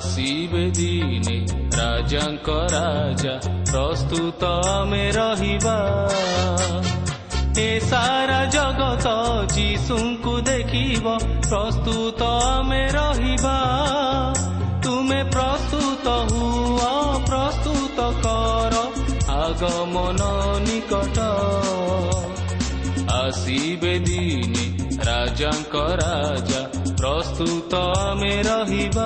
ଆସିବେ ଦିନେ ରାଜାଙ୍କ ରାଜା ପ୍ରସ୍ତୁତ ଆମେ ରହିବା। ଏ ସାରା ଜଗତ ଯୀଶୁଙ୍କୁ ଦେଖିବ ପ୍ରସ୍ତୁତ ଆମେ ରହିବା। ତୁମେ ପ୍ରସ୍ତୁତ ହୁଅ ପ୍ରସ୍ତୁତ କର ଆଗମନ ନିକଟ। ଆସିବେ ଦିନେ ରାଜାଙ୍କ ରାଜା ପ୍ରସ୍ତୁତ ଆମେ ରହିବା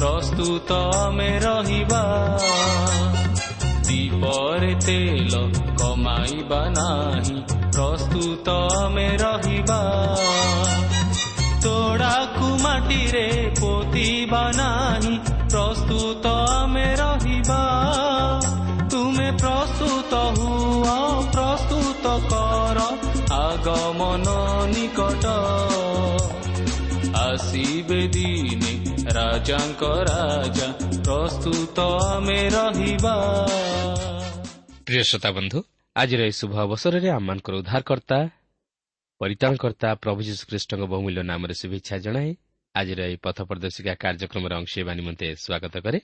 ପ୍ରସ୍ତୁତ ଆମେ ରହିବା। ଦୀପରେ ତେଲ କମାଇବା ନାହିଁ। ପ୍ରସ୍ତୁତ ଆମେ ରହିବା। ତୋଡ଼ାକୁ ମାଟିରେ ପୋତିବା ନାହିଁ। ପ୍ରସ୍ତୁତ ଆମେ ରହିବା। ତୁମେ ପ୍ରସ୍ତୁତ ହୁଅ ପ୍ରସ୍ତୁତ କର। ଆଗମନ ନିକଟ। ଆସିବେ ଦିନେ ରାଜାଙ୍କ ରାଜା ପ୍ରସ୍ତୁତ ଆମେ ରହିବା। ପ୍ରିୟ ଶ୍ରୋତା ବନ୍ଧୁ ଆଜିର ଏହି ଶୁଭ ଅବସରରେ ଆମମାନଙ୍କର ଉଦ୍ଧାରକର୍ତ୍ତା ପରିତାଣକର୍ତ୍ତା ପ୍ରଭୁ ଯୀଶୁଖ୍ରୀଷ୍ଟଙ୍କ ବହୁମୂଲ୍ୟ ନାମରେ ଶୁଭେଚ୍ଛା ଜଣାଏ ଆଜିର ଏହି ପଥ ପ୍ରଦର୍ଶିକା କାର୍ଯ୍ୟକ୍ରମରେ ଅଂଶୀବା ନିମନ୍ତେ ସ୍ୱାଗତ କରେ।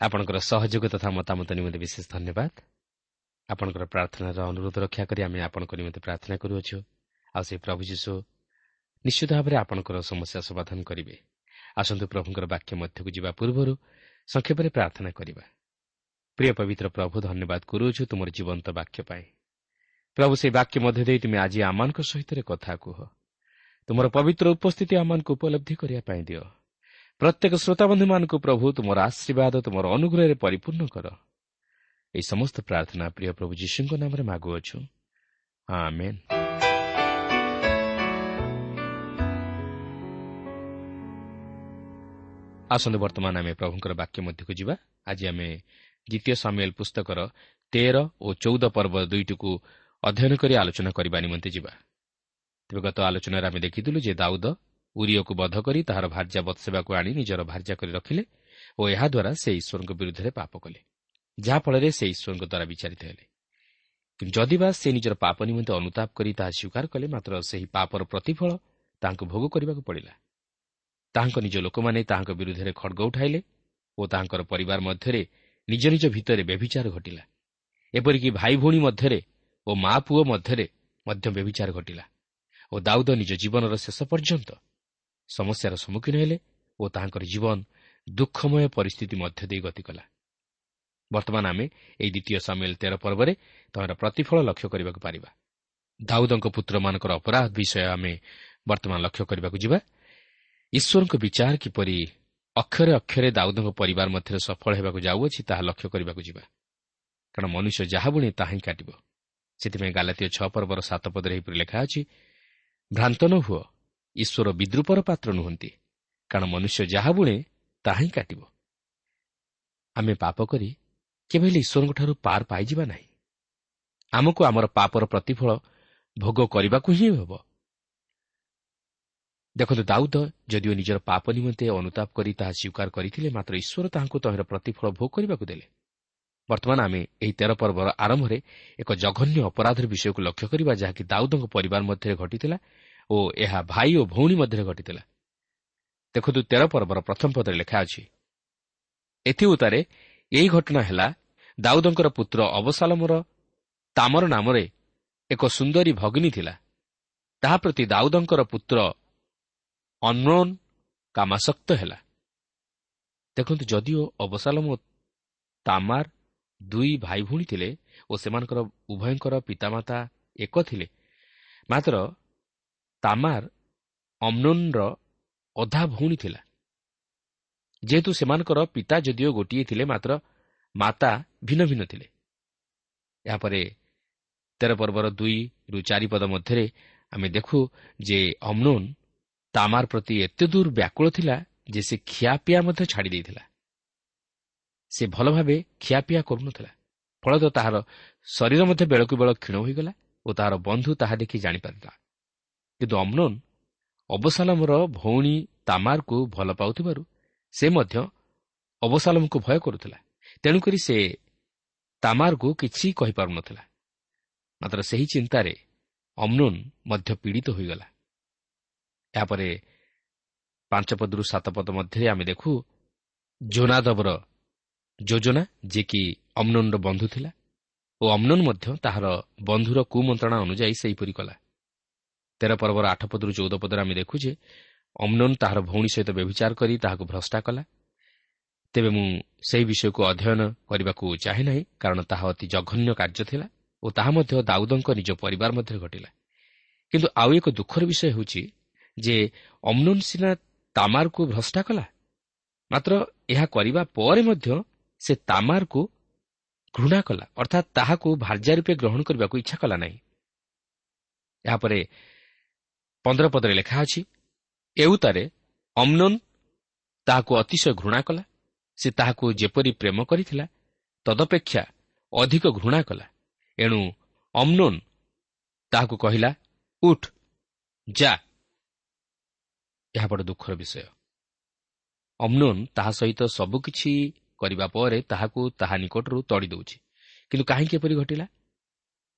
ଆପଣଙ୍କର ସହଯୋଗ ତଥା ମତାମତ ନିମନ୍ତେ ବିଶେଷ ଧନ୍ୟବାଦ। ଆପଣଙ୍କର ପ୍ରାର୍ଥନାର ଅନୁରୋଧ ରକ୍ଷା କରି ଆମେ ଆପଣଙ୍କ ନିମନ୍ତେ ପ୍ରାର୍ଥନା କରୁଅଛୁ। ଆଉ ସେ ପ୍ରଭୁ ଯୀଶୁ ନିଶ୍ଚିତ ଭାବରେ ଆପଣଙ୍କର ସମସ୍ୟା ସମାଧାନ କରିବେ। ଆସନ୍ତୁ ପ୍ରଭୁଙ୍କର ବାକ୍ୟ ମଧ୍ୟକୁ ଯିବା ପୂର୍ବରୁ ସଂକ୍ଷେପରେ ପ୍ରାର୍ଥନା କରିବା। ପ୍ରିୟ ପବିତ୍ର ପ୍ରଭୁ ଧନ୍ୟବାଦ କରୁଅଛୁ ତୁମର ଜୀବନ୍ତ ବାକ୍ୟ ପାଇଁ। ପ୍ରଭୁ ସେହି ବାକ୍ୟ ମଧ୍ୟ ଦେଇ ତୁମେ ଆଜି ଆମମାନଙ୍କ ସହିତ କଥା କୁହ। ତୁମର ପବିତ୍ର ଉପସ୍ଥିତି ଆମମାନଙ୍କୁ ଉପଲବ୍ଧି କରିବା ପାଇଁ ଦିଅ। ପ୍ରତ୍ୟେକ ଶ୍ରୋତାବନ୍ଧୁମାନଙ୍କୁ ପ୍ରଭୁ ତୁମର ଆଶୀର୍ବାଦ ତୁମର ଅନୁଗ୍ରହରେ ପରିପୂର୍ଣ୍ଣ କର। ଏହି ସମସ୍ତ ପ୍ରାର୍ଥନା ପ୍ରିୟ ପ୍ରଭୁ ଯୀଶୁଙ୍କ ନାମରେ ମାଗୁଅଛୁ। ଆସନ୍ତୁ ବର୍ତ୍ତମାନ ଆମେ ପ୍ରଭୁଙ୍କର ବାକ୍ୟ ମଧ୍ୟକୁ ଯିବା। ଆଜି ଆମେ ଦ୍ୱିତୀୟ ସାମିଏଲ ପୁସ୍ତକର ତେର ଓ ଚଉଦ ପର୍ବ ଦୁଇଟିକୁ ଅଧ୍ୟୟନ କରି ଆଲୋଚନା କରିବା ନିମନ୍ତେ ଯିବା। ତେବେ ଗତ ଆଲୋଚନାରେ ଆମେ ଦେଖିଥିଲୁ ଯେ ଦାଉଦ ଉରିଓକୁ ବଧ କରି ତାହାର ଭାର୍ଯ୍ୟା ବତ୍ସେବାକୁ ଆଣି ନିଜର ଭାର୍ଯ୍ୟା କରି ରଖିଲେ ଓ ଏହାଦ୍ୱାରା ସେ ଈଶ୍ୱରଙ୍କ ବିରୁଦ୍ଧରେ ପାପ କଲେ ଯାହାଫଳରେ ସେ ଈଶ୍ୱରଙ୍କ ଦ୍ୱାରା ବିଚାରିତ ହେଲେ। ଯଦିବା ସେ ନିଜର ପାପ ନିମନ୍ତେ ଅନୁତାପ କରି ତାହା ସ୍ୱୀକାର କଲେ ମାତ୍ର ସେହି ପାପର ପ୍ରତିଫଳ ତାହାଙ୍କୁ ଭୋଗ କରିବାକୁ ପଡ଼ିଲା। ତାହାଙ୍କ ନିଜ ଲୋକମାନେ ତାହାଙ୍କ ବିରୁଦ୍ଧରେ ଖଡ଼ଗ ଉଠାଇଲେ ଓ ତାହାଙ୍କର ପରିବାର ମଧ୍ୟରେ ନିଜ ନିଜ ଭିତରେ ବ୍ୟଭିଚାର ଘଟିଲା। ଏପରିକି ଭାଇ ଭଉଣୀ ମଧ୍ୟରେ ଓ ମା ପୁଅ ମଧ୍ୟରେ ମଧ୍ୟ ବ୍ୟଭିଚାର ଘଟିଲା ଓ ଦାଉଦ ନିଜ ଜୀବନର ଶେଷ ପର୍ଯ୍ୟନ୍ତ ସମସ୍ୟାର ସମ୍ମୁଖୀନ ହେଲେ ଓ ତାହାଙ୍କର ଜୀବନ ଦୁଃଖମୟ ପରିସ୍ଥିତି ମଧ୍ୟ ଦେଇ ଗତି କଲା। ବର୍ତ୍ତମାନ ଆମେ ଏହି ଦ୍ୱିତୀୟ ସାମିଲ ତେର ପର୍ବରେ ତହିଁର ପ୍ରତିଫଳ ଲକ୍ଷ୍ୟ କରିବାକୁ ପାରିବା। ଦାଉଦଙ୍କ ପୁତ୍ରମାନଙ୍କର ଅପରାଧ ବିଷୟ ଆମେ ବର୍ତ୍ତମାନ ଲକ୍ଷ୍ୟ କରିବାକୁ ଯିବା। ଈଶ୍ୱରଙ୍କ ବିଚାର କିପରି ଅକ୍ଷରେ ଅକ୍ଷରେ ଦାଉଦଙ୍କ ପରିବାର ମଧ୍ୟରେ ସଫଳ ହେବାକୁ ଯାଉଅଛି ତାହା ଲକ୍ଷ୍ୟ କରିବାକୁ ଯିବା। କାରଣ ମନୁଷ୍ୟ ଯାହା ବୁଣେ ତାହା ହିଁ କାଟିବ। ସେଥିପାଇଁ ଗାଲାତୀୟ ଛଅ ପର୍ବର ସାତ ପଦରେ ଏହିପରି ଲେଖା ଅଛି ଭ୍ରାନ୍ତ ନ ହୁଅ ଈଶ୍ୱର ବିଦ୍ରୁପର ପାତ୍ର ନୁହନ୍ତି କାରଣ ମନୁଷ୍ୟ ଯାହା ବୁଣେ ତାହା ହିଁ କାଟିବ। ଆମେ ପାପ କରି କେବେ ହେଲେ ଈଶ୍ୱରଙ୍କଠାରୁ ପାର ପାଇଯିବା ନାହିଁ। ଆମକୁ ଆମର ପାପର ପ୍ରତିଫଳ ଭୋଗ କରିବାକୁ ହିଁ ହେବ। ଦେଖନ୍ତୁ ଦାଉଦ ଯଦିଓ ନିଜର ପାପ ନିମନ୍ତେ ଅନୁତାପ କରି ତାହା ସ୍ୱୀକାର କରିଥିଲେ ମାତ୍ର ଈଶ୍ୱର ତାହାଙ୍କୁ ତହିଁର ପ୍ରତିଫଳ ଭୋଗ କରିବାକୁ ଦେଲେ। ବର୍ତ୍ତମାନ ଆମେ ଏହି ତେର ପର୍ବର ଆରମ୍ଭରେ ଏକ ଜଘନ୍ୟ ଅପରାଧର ବିଷୟକୁ ଲକ୍ଷ୍ୟ କରିବା ଯାହାକି ଦାଉଦଙ୍କ ପରିବାର ମଧ୍ୟରେ ଘଟିଥିଲା ଓ ଏହା ଭାଇ ଓ ଭଉଣୀ ମଧ୍ୟରେ ଘଟିଥିଲା। ଦେଖନ୍ତୁ ତେର ପର୍ବର ପ୍ରଥମ ପଦରେ ଲେଖା ଅଛି ଏଥି ଉତ୍ତାରେ ଏହି ଘଟଣା ହେଲା ଦାଉଦଙ୍କର ପୁତ୍ର ଅବସାଲମର ତାମର ନାମରେ ଏକ ସୁନ୍ଦରୀ ଭଗିନୀ ଥିଲା। ତାହା ପ୍ରତି ଦାଉଦଙ୍କର ପୁତ୍ର ଅନୋନ କାମାସକ୍ତ ହେଲା। ଦେଖନ୍ତୁ ଯଦିଓ ଅବସାଲମ ତାମାର ଦୁଇ ଭାଇ ଭଉଣୀ ଥିଲେ ଓ ସେମାନଙ୍କର ଉଭୟଙ୍କର ପିତାମାତା ଏକ ଥିଲେ ମାତ୍ର ତାମାର ଅମ୍ନୋନର ଅଧା ଭଉଣୀ ଥିଲା। ଯେହେତୁ ସେମାନଙ୍କର ପିତା ଯଦିଓ ଗୋଟିଏ ଥିଲେ ମାତ୍ର ମାତା ଭିନ୍ନ ଭିନ୍ନ ଥିଲେ। ଏହାପରେ ତେର ପର୍ବର ଦୁଇରୁ ଚାରିପଦ ମଧ୍ୟରେ ଆମେ ଦେଖୁ ଯେ ଅମ୍ନୋନ୍ ତାମାର ପ୍ରତି ଏତେ ଦୂର ବ୍ୟାକୁଳ ଥିଲା ଯେ ସେ ଖିଆପିଆ ମଧ୍ୟ ଛାଡ଼ି ଦେଇଥିଲା। ସେ ଭଲ ଭାବେ ଖିଆପିଆ କରୁନଥିଲା ଫଳତଃ ତାହାର ଶରୀର ମଧ୍ୟ ବେଳକୁ ବେଳ କ୍ଷୀଣ ହୋଇଗଲା ଓ ତାହାର ବନ୍ଧୁ ତାହା ଦେଖି ଜାଣିପାରିଲା। କିନ୍ତୁ ଅମ୍ନୋନ୍ ଅବସାଲମର ଭଉଣୀ ତାମାରକୁ ଭଲ ପାଉଥିବାରୁ ସେ ମଧ୍ୟ ଅବସାଲମକୁ ଭୟ କରୁଥିଲା ତେଣୁକରି ସେ ତାମାରକୁ କିଛି କହିପାରୁନଥିଲା। ମାତ୍ର ସେହି ଚିନ୍ତାରେ ଅମ୍ନୋନ୍ ମଧ୍ୟ ପୀଡ଼ିତ ହୋଇଗଲା। ଏହାପରେ ପାଞ୍ଚ ପଦରୁ ସାତ ପଦ ମଧ୍ୟରେ ଆମେ ଦେଖୁ ଜୋନାଦବର ଯୋଜନା ଯିଏକି ଅମ୍ନୋନ୍ର ବନ୍ଧୁ ଥିଲା ଓ ଅମ୍ନୋନ୍ ମଧ୍ୟ ତାହାର ବନ୍ଧୁର କୁମନ୍ତ୍ରଣା ଅନୁଯାୟୀ ସେହିପରି କଲା। ତେର ପର୍ବର ଆଠ ପଦରୁ ଚଉଦ ପଦରେ ଆମେ ଦେଖୁ ଯେ ଅମ୍ନୋନ୍ ତାହାର ଭଉଣୀ ସହିତ ବ୍ୟଭିଚାର କରି ତାହାକୁ ଭ୍ରଷ୍ଟା କଲା। ତେବେ ମୁଁ ସେହି ବିଷୟକୁ ଅଧ୍ୟୟନ କରିବାକୁ ଚାହେଁ ନାହିଁ କାରଣ ତାହା ଅତି ଜଘନ୍ୟ କାର୍ଯ୍ୟ ଥିଲା ଓ ତାହା ମଧ୍ୟ ଦାଉଦଙ୍କ ନିଜ ପରିବାର ମଧ୍ୟରେ ଘଟିଲା। କିନ୍ତୁ ଆଉ ଏକ ଦୁଃଖର ବିଷୟ ହେଉଛି ଯେ ଅମ୍ନୋନ୍ ସିନା ତାମାରକୁ ଭ୍ରଷ୍ଟା କଲା ମାତ୍ର ଏହା କରିବା ପରେ ମଧ୍ୟ ସେ ତାମାରକୁ ଘୃଣା କଲା ଅର୍ଥାତ୍ ତାହାକୁ ଭାର୍ଯ୍ୟା ରୂପେ ଗ୍ରହଣ କରିବାକୁ ଇଚ୍ଛା କଲା ନାହିଁ। ଏହାପରେ ପନ୍ଦର ପଦରେ ଲେଖା ଅଛି ଏଉତାରେ ଅମ୍ନୋନ୍ ତାହାକୁ ଅତିଶୟ ଘୃଣା କଲା। ସେ ତାହାକୁ ଯେପରି ପ୍ରେମ କରିଥିଲା ତଦପେକ୍ଷା ଅଧିକ ଘୃଣା କଲା। ଏଣୁ ଅମ୍ନୋନ୍ ତାହାକୁ କହିଲା ଉଠ ଯା ଏହା ବଡ଼ ଦୁଃଖର ବିଷୟ। ଅମ୍ନୋନ୍ ତାହା ସହିତ ସବୁକିଛି କରିବା ପରେ ତାହାକୁ ତାହା ନିକଟରୁ ତଡ଼ି ଦେଉଛି। କିନ୍ତୁ କାହିଁକି ଏପରି ଘଟିଲା?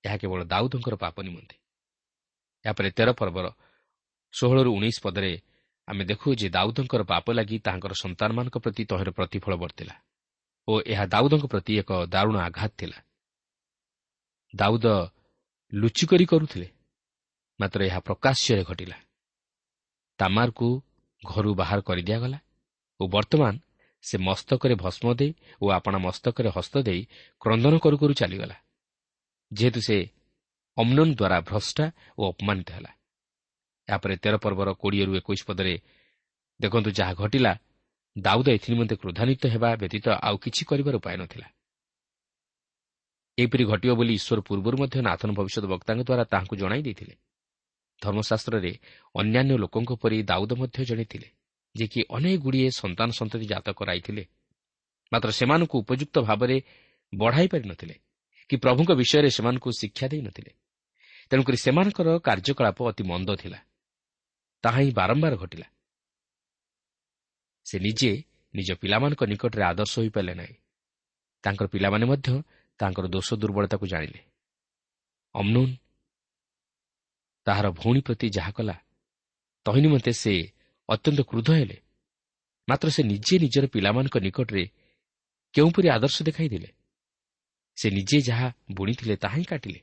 ଏହା କେବଳ ଦାଉଦଙ୍କର ପାପ ନିମନ୍ତେ। ଏହାପରେ ତେର ପର୍ବର ଷୋହଳରୁ ଉଣେଇଶ ପଦରେ ଆମେ ଦେଖୁ ଯେ ଦାଉଦଙ୍କର ପାପ ଲାଗି ତାହାଙ୍କର ସନ୍ତାନମାନଙ୍କ ପ୍ରତି ତହିଁର ପ୍ରତିଫଳ ବର୍ତ୍ତିଲା ଓ ଏହା ଦାଉଦଙ୍କ ପ୍ରତି ଏକ ଦାରୁଣ ଆଘାତ ଥିଲା। ଦାଉଦ ଲୁଚିକରି କରୁଥିଲେ। ମାତ୍ର ଏହା ପ୍ରକାଶ୍ୟରେ ଘଟିଲା। ତାମାରକୁ ଘରୁ ବାହାର କରିଦିଆଗଲା ଓ ବର୍ତ୍ତମାନ ସେ ମସ୍ତକରେ ଭସ୍ମ ଦେଇ ଓ ଆପଣା ମସ୍ତକରେ ହସ୍ତ ଦେଇ କ୍ରନ୍ଦନ କରୁ କରୁ ଚାଲିଗଲା ଯେହେତୁ ସେ ଅମ୍ନନ୍ ଦ୍ୱାରା ଭ୍ରଷ୍ଟା ଓ ଅପମାନିତ ହେଲା। ଏହାପରେ ତେର ପର୍ବର କୋଡ଼ିଏରୁ ଏକୋଇଶ ପଦରେ ଦେଖନ୍ତୁ ଯାହା ଘଟିଲା ଦାଉଦ ଏଥିନିମନ୍ତେ କ୍ରୋଧାନ୍ୱିତ ହେବା ବ୍ୟତୀତ ଆଉ କିଛି କରିବାର ଉପାୟ ନଥିଲା। ଏହିପରି ଘଟିବ ବୋଲି ଈଶ୍ୱର ପୂର୍ବରୁ ମଧ୍ୟ ନାଥନ ଭବିଷ୍ୟତ ବକ୍ତାଙ୍କ ଦ୍ୱାରା ତାହାଙ୍କୁ ଜଣାଇ ଦେଇଥିଲେ। ଧର୍ମଶାସ୍ତ୍ରରେ ଅନ୍ୟାନ୍ୟ ଲୋକଙ୍କ ପରି ଦାଉଦ ମଧ୍ୟ ଜଣେଇଥିଲେ ଯିଏକି ଅନେକ ଗୁଡ଼ିଏ ସନ୍ତାନ ସନ୍ତତି ଜାତ କରାଇଥିଲେ ମାତ୍ର ସେମାନଙ୍କୁ ଉପଯୁକ୍ତ ଭାବରେ ବଢ଼ାଇ ପାରିନଥିଲେ କି ପ୍ରଭୁଙ୍କ ବିଷୟରେ ସେମାନଙ୍କୁ ଶିକ୍ଷା ଦେଇନଥିଲେ ତେଣୁକରି ସେମାନଙ୍କର କାର୍ଯ୍ୟକଳାପ ଅତି ମନ୍ଦ ଥିଲା। ତାହା ହିଁ ବାରମ୍ବାର ଘଟିଲା। ସେ ନିଜେ ନିଜ ପିଲାମାନଙ୍କ ନିକଟରେ ଆଦର୍ଶ ହୋଇପାରିଲେ ନାହିଁ। ତାଙ୍କର ପିଲାମାନେ ମଧ୍ୟ ତାଙ୍କର ଦୋଷ ଦୁର୍ବଳତାକୁ ଜାଣିଲେ। ଅମ୍ନୁନ୍ ତାହାର ଭଉଣୀ ପ୍ରତି ଯାହା କଲା ତହିଁ ନିମନ୍ତେ ସେ ଅତ୍ୟନ୍ତ କ୍ରୁଦ୍ଧ ହେଲେ। ମାତ୍ର ସେ ନିଜେ ନିଜର ପିଲାମାନଙ୍କ ନିକଟରେ କେଉଁପରି ଆଦର୍ଶ ଦେଖାଇଦେଲେ? ସେ ନିଜେ ଯାହା ବୁଣିଥିଲେ ତାହା ହିଁ କାଟିଲେ।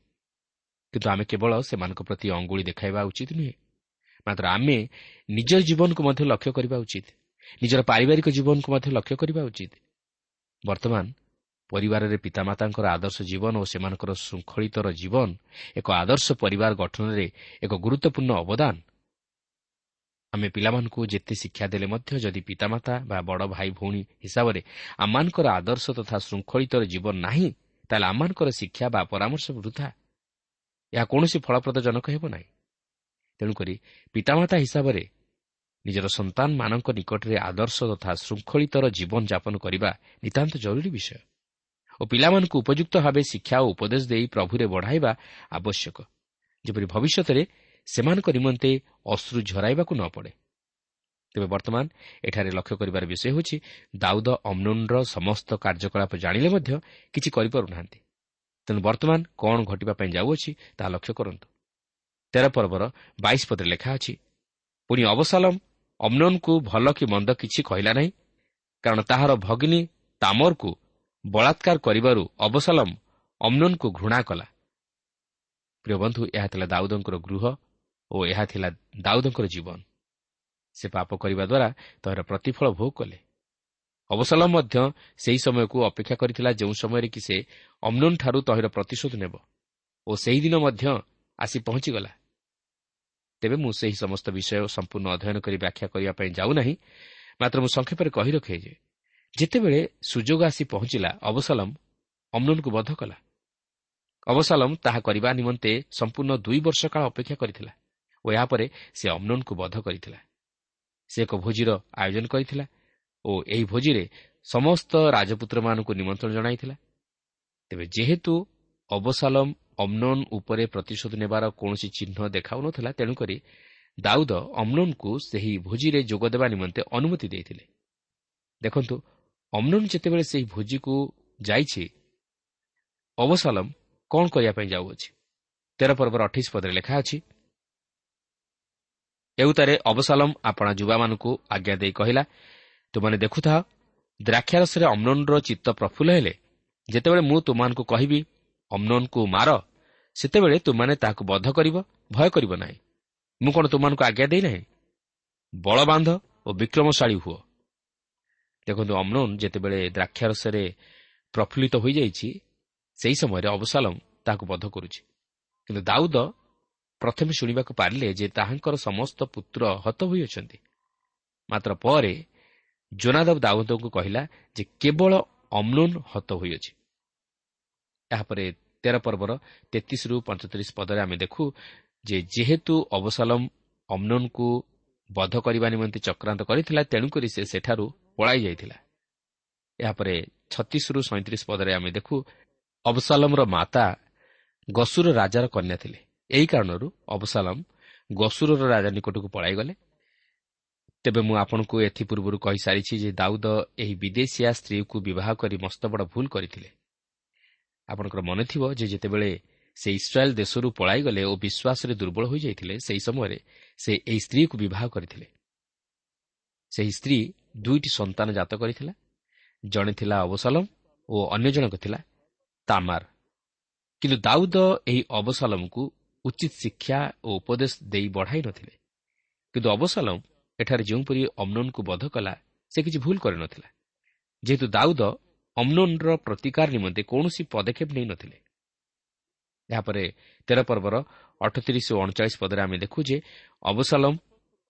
କିନ୍ତୁ ଆମେ କେବଳ ସେମାନଙ୍କ ପ୍ରତି ଅଙ୍ଗୁଳି ଦେଖାଇବା ଉଚିତ ନୁହେଁ ମାତ୍ର ଆମେ ନିଜର ଜୀବନକୁ ମଧ୍ୟ ଲକ୍ଷ୍ୟ କରିବା ଉଚିତ ନିଜର ପାରିବାରିକ ଜୀବନକୁ ମଧ୍ୟ ଲକ୍ଷ୍ୟ କରିବା ଉଚିତ। ବର୍ତ୍ତମାନ ପରିବାରରେ ପିତାମାତାଙ୍କର ଆଦର୍ଶ ଜୀବନ ଓ ସେମାନଙ୍କର ଶୃଙ୍ଖଳିତର ଜୀବନ ଏକ ଆଦର୍ଶ ପରିବାର ଗଠନରେ ଏକ ଗୁରୁତ୍ୱପୂର୍ଣ୍ଣ ଅବଦାନ। ଆମେ ପିଲାମାନଙ୍କୁ ଯେତେ ଶିକ୍ଷା ଦେଲେ ମଧ୍ୟ ଯଦି ପିତାମାତା ବା ବଡ଼ ଭାଇ ଭଉଣୀ ହିସାବରେ ଆମମାନଙ୍କର ଆଦର୍ଶ ତଥା ଶୃଙ୍ଖଳିତର ଜୀବନ ନାହିଁ ତାହେଲେ ଆମମାନଙ୍କର ଶିକ୍ଷା ବା ପରାମର୍ଶ ବୃଦ୍ଧା ଏହା କୌଣସି ଫଳପ୍ରଦଜନକ ହେବ ନାହିଁ। ତେଣୁକରି ପିତାମାତା ହିସାବରେ ନିଜର ସନ୍ତାନମାନଙ୍କ ନିକଟରେ ଆଦର୍ଶ ତଥା ଶୃଙ୍ଖଳିତର ଜୀବନଯାପନ କରିବା ନିତାନ୍ତ ଜରୁରୀ ବିଷୟ। ଓ ପିଲାମାନଙ୍କୁ ଉପଯୁକ୍ତ ଭାବେ ଶିକ୍ଷା ଓ ଉପଦେଶ ଦେଇ ପ୍ରଭୁରେ ବଢ଼ାଇବା ଆବଶ୍ୟକ। ଯେପରି ଭବିଷ୍ୟତରେ ସେମାନଙ୍କ ନିମନ୍ତେ ଅଶ୍ରୁ ଝରାଇବାକୁ ନ ପଡ଼େ। ତେବେ ବର୍ତ୍ତମାନ ଏଠାରେ ଲକ୍ଷ୍ୟ କରିବାର ବିଷୟ ହେଉଛି ଦାଉଦ ଅମ୍ନୁନ୍ର ସମସ୍ତ କାର୍ଯ୍ୟକଳାପ ଜାଣିଲେ ମଧ୍ୟ କିଛି କରିପାରୁନାହାନ୍ତି। ତେଣୁ ବର୍ତ୍ତମାନ କ'ଣ ଘଟିବା ପାଇଁ ଯାଉଅଛି ତାହା ଲକ୍ଷ୍ୟ କରନ୍ତୁ। ତେର ପର୍ବର ବାଇଶ ପଦରେ ଲେଖା ଅଛି ପୁଣି ଅବସାଲମ ଅମ୍ନୋନ୍କୁ ଭଲ କି ମନ୍ଦ କିଛି କହିଲା ନାହିଁ କାରଣ ତାହାର ଭଗିନୀ ତାମରକୁ ବଳାତ୍କାର କରିବାରୁ ଅବସାଲମ ଅମ୍ନୋନ୍କୁ ଘୃଣା କଲା। ପ୍ରିୟ ବନ୍ଧୁ ଏହା ଥିଲା ଦାଉଦଙ୍କର ଗୃହ ଓ ଏହା ଥିଲା ଦାଉଦଙ୍କର ଜୀବନ। ସେ ପାପ କରିବା ଦ୍ୱାରା ତହିଁର ପ୍ରତିଫଳ ଭୋଗ କଲେ। ଅବସଲମ ମଧ୍ୟ ସେହି ସମୟକୁ ଅପେକ୍ଷା କରିଥିଲା ଯେଉଁ ସମୟରେ କି ସେ ଅମ୍ନୋନ୍ଠାରୁ ତହିଁର ପ୍ରତିଶୋଧ ନେବ ଓ ସେହିଦିନ ମଧ୍ୟ ଆସି ପହଞ୍ଚିଗଲା। ତେବେ ମୁଁ ସେହି ସମସ୍ତ ବିଷୟ ସମ୍ପୂର୍ଣ୍ଣ ଅଧ୍ୟୟନ କରି ବ୍ୟାଖ୍ୟା କରିବା ପାଇଁ ଯାଉନାହିଁ ମାତ୍ର ମୁଁ ସଂକ୍ଷେପରେ କହି ରଖେ ଯେ ଯେତେବେଳେ ସୁଯୋଗ ଆସି ପହଞ୍ଚିଲା ଅବସଲମ ଅମ୍ନୁନ୍କୁ ବଧ କଲା। ଅବସାଲମ ତାହା କରିବା ନିମନ୍ତେ ସମ୍ପୂର୍ଣ୍ଣ ଦୁଇ ବର୍ଷ କାଳ ଅପେକ୍ଷା କରିଥିଲା ଓ ଏହାପରେ ସେ ଅମ୍ନୁନ୍କୁ ବଧ କରିଥିଲା। ସେ ଏକ ଭୋଜିର ଆୟୋଜନ କରିଥିଲା ଓ ଏହି ଭୋଜିରେ ସମସ୍ତ ରାଜପୁତ୍ରମାନଙ୍କୁ ନିମନ୍ତ୍ରଣ ଜଣାଇଥିଲା। ତେବେ ଯେହେତୁ ଅବସାଲମ ଅମ୍ନୋନ୍ ଉପରେ ପ୍ରତିଶୋଧ ନେବାର କୌଣସି ଚିହ୍ନ ଦେଖାଉନଥିଲା ତେଣୁକରି ଦାଉଦ ଅମ୍ନୋନ୍କୁ ସେହି ଭୋଜିରେ ଯୋଗ ଦେବା ନିମନ୍ତେ ଅନୁମତି ଦେଇଥିଲେ। ଦେଖନ୍ତୁ ଅମ୍ନୋନ୍ ଯେତେବେଳେ ସେହି ଭୋଜିକୁ ଯାଇଛି ଅବସାଲମ କ'ଣ କରିବା ପାଇଁ ଯାଉଅଛି? ତେର ପର୍ବର ଅଠେଇଶ ପଦରେ ଲେଖା ଅଛି ଏଉତାରେ ଅବସାଲମ ଆପଣା ଯୁବାମାନଙ୍କୁ ଆଜ୍ଞା ଦେଇ କହିଲା ତୁମାନେ ଦେଖୁଥାଅ ଦ୍ରାକ୍ଷାରସରେ ଅମ୍ନୋନ୍ର ଚିତ୍ତ ପ୍ରଫୁଲ୍ଲ ହେଲେ। ଯେତେବେଳେ ମୁଁ ତୁମମାନଙ୍କୁ କହିବି ଅମ୍ନୋନ୍କୁ ମାର ସେତେବେଳେ ତୁମାନେ ତାହାକୁ ବଧ କରିବ ଭୟ କରିବ ନାହିଁ। ମୁଁ କ'ଣ ତୁମମାନଙ୍କୁ ଆଜ୍ଞା ଦେଇନାହିଁ ବଳ ବାନ୍ଧ ଓ ବିକ୍ରମଶାଳୀ ହୁଅ। ଦେଖନ୍ତୁ ଅମ୍ନୋନ୍ ଯେତେବେଳେ ଦ୍ରାକ୍ଷାରସରେ ପ୍ରଫୁଲ୍ଲିତ ହୋଇଯାଇଛି ସେହି ସମୟରେ ଅବସାଲମ ତାହାକୁ ବଧ କରୁଛି। କିନ୍ତୁ ଦାଉଦ ପ୍ରଥମେ ଶୁଣିବାକୁ ପାରିଲେ ଯେ ତାହାଙ୍କର ସମସ୍ତ ପୁତ୍ର ହତ ହୋଇଅଛନ୍ତି। ମାତ୍ର ପରେ ଜୋନାଦବ ଦାଉଦଙ୍କୁ କହିଲା ଯେ କେବଳ ଅମ୍ନୁନ୍ ହତ ହୋଇଅଛି। ଏହାପରେ ତେର ପର୍ବର ତେତିଶରୁ ପଞ୍ଚତିରିଶ ପଦରେ ଆମେ ଦେଖୁ ଯେ ଯେହେତୁ ଅବସାଲମ ଅମ୍ନୁନ୍କୁ ବଧ କରିବା ନିମନ୍ତେ ଚକ୍ରାନ୍ତ କରିଥିଲା ତେଣୁକରି ସେ ସେଠାରୁ ପଳାଇ ଯାଇଥିଲା। ଏହାପରେ ଛତିଶରୁ ସଇଁତିରିଶ ପଦରେ ଆମେ ଦେଖୁ ଅବସାଲମର ମାତା ଗସୁର ରାଜାର କନ୍ୟା ଥିଲେ। ଏହି କାରଣରୁ ଅବସାଲମ ଗସୁରର ରାଜା ନିକଟକୁ ପଳାଇଗଲେ ତେବେ ମୁଁ ଆପଣଙ୍କୁ ଏଥିପୂର୍ବରୁ କହିସାରିଛି ଯେ ଦାଉଦ ଏହି ବିଦେଶିଆ ସ୍ତ୍ରୀକୁ ବିବାହ କରି ମସ୍ତ ବଡ଼ ଭୁଲ କରିଥିଲେ। ଆପଣଙ୍କର ମନେ ଥିବ ଯେ ଯେତେବେଳେ ସେ ଇସ୍ରାଏଲ୍ ଦେଶରୁ ପଳାଇଗଲେ ଓ ବିଶ୍ୱାସରେ ଦୁର୍ବଳ ହୋଇଯାଇଥିଲେ ସେହି ସମୟରେ ସେ ଏହି ସ୍ତ୍ରୀକୁ ବିବାହ କରିଥିଲେ। ସେହି ସ୍ତ୍ରୀ ଦୁଇଟି ସନ୍ତାନ ଜାତ କରିଥିଲା। ଜଣେ ଥିଲା ଅବସାଲମ ଓ ଅନ୍ୟ ଜଣକ ଥିଲା ତାମାର। କିନ୍ତୁ ଦାଉଦ ଏହି ଅବସାଲମକୁ ଉଚିତ ଶିକ୍ଷା ଓ ଉପଦେଶ ଦେଇ ବଢ଼ାଇ ନଥିଲେ। କିନ୍ତୁ ଅବସାଲମ ଏଠାରେ ଯେଉଁପରି ଅମ୍ନୋନ୍କୁ ବଧ କଲା ସେ କିଛି ଭୁଲ କରିନଥିଲା ଯେହେତୁ ଦାଉଦ ଅମ୍ନୋନ୍ର ପ୍ରତିକାର ନିମନ୍ତେ କୌଣସି ପଦକ୍ଷେପ ନେଇନଥିଲେ ଏହାପରେ ତେର ପର୍ବର ଅଠତିରିଶ ଓ ଅଣଚାଳିଶ ପଦରେ ଆମେ ଦେଖୁ ଯେ ଅବସାଲମ